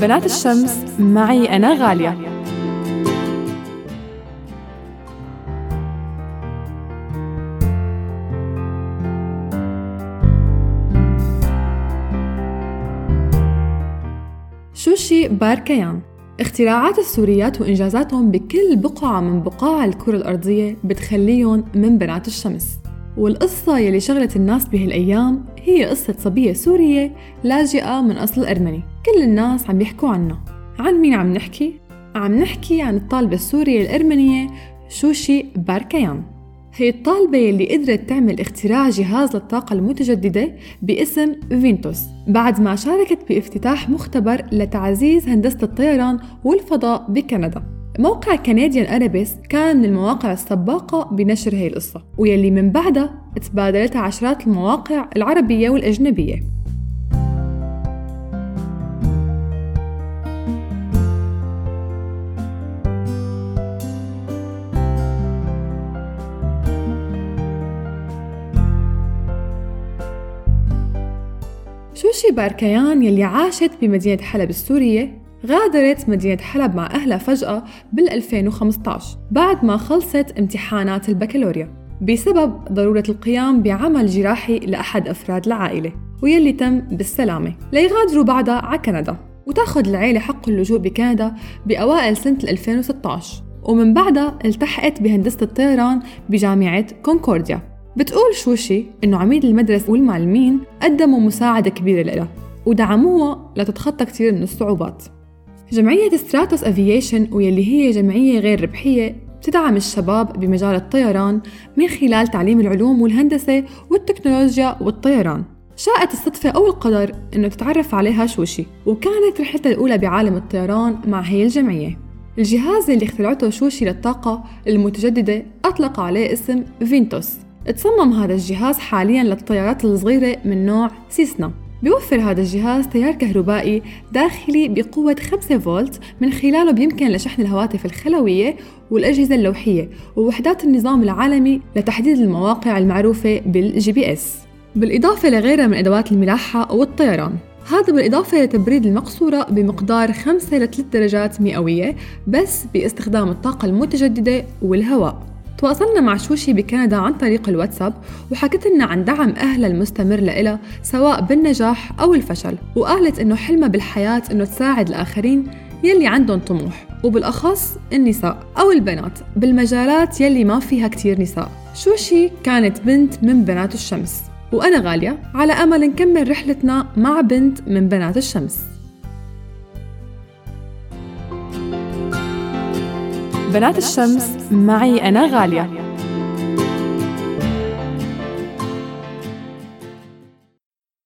بنات الشمس معي أنا غالية. شوشي باركيان. اختراعات السوريات وإنجازاتهم بكل بقعة من بقاع الكرة الأرضية بتخليهم من بنات الشمس. والقصة يلي شغلت الناس بهالأيام هي قصة صبية سورية لاجئة من أصل أرمني. كل الناس عم يحكوا عنها عن مين عم نحكي؟ عم نحكي عن الطالبة السورية الأرمنية شوشي باركيان. هي الطالبة يلي قدرت تعمل اختراع جهاز للطاقة المتجددة باسم فينتوس بعد ما شاركت بافتتاح مختبر لتعزيز هندسة الطيران والفضاء بكندا. موقع كنديان أرابيس كان من المواقع السباقة بنشر هي القصة ويلي من بعدها تبادلتها عشرات المواقع العربية والأجنبية. شوشي باركيان يلي عاشت بمدينة حلب السورية غادرت مدينة حلب مع أهلها فجأة بال 2015 بعد ما خلصت امتحانات البكالوريا بسبب ضرورة القيام بعمل جراحي لأحد أفراد العائلة ويلي تم بالسلامة. ليغادروا بعدها على كندا وتاخذ العيلة حق اللجوء بكندا بأوائل سنة 2016 ومن بعدها التحقت بهندسة الطيران بجامعة Concordia. بتقول شوشي إنه عميد المدرسة والمعلمين قدموا مساعدة كبيرة لها ودعموها لتتخطى كثير من الصعوبات. جمعية Stratos Aviation واللي هي جمعية غير ربحية بتدعم الشباب بمجال الطيران من خلال تعليم العلوم والهندسة والتكنولوجيا والطيران. شاءت الصدفة أو القدر إنه تتعرف عليها شوشي وكانت رحلتها الأولى بعالم الطيران مع هي الجمعية. الجهاز اللي اخترعته شوشي للطاقة المتجددة أطلق عليه اسم فينتوس تصمم هذا الجهاز حاليا للطيارات الصغيرة من نوع سيسنا. بيوفر هذا الجهاز تيار كهربائي داخلي بقوة 5 فولت من خلاله بيمكن لشحن الهواتف الخلوية والأجهزة اللوحية ووحدات النظام العالمي لتحديد المواقع المعروفة بال GPS. بالإضافة لغيرها من أدوات الملاحة والطيران. هذا بالإضافة لتبريد المقصورة بمقدار 5 ل 3 درجات مئوية بس باستخدام الطاقة المتجددة والهواء. تواصلنا مع شوشي بكندا عن طريق الواتساب وحكت لنا عن دعم أهلها المستمر لإلها سواء بالنجاح أو الفشل. وقالت إنه حلمها بالحياة إنه تساعد الآخرين يلي عندهم طموح وبالأخص النساء أو البنات بالمجالات يلي ما فيها كتير نساء. شوشي كانت بنت من بنات الشمس وأنا غالية على أمل نكمل رحلتنا مع بنت من بنات الشمس. بنات الشمس معي أنا غالية.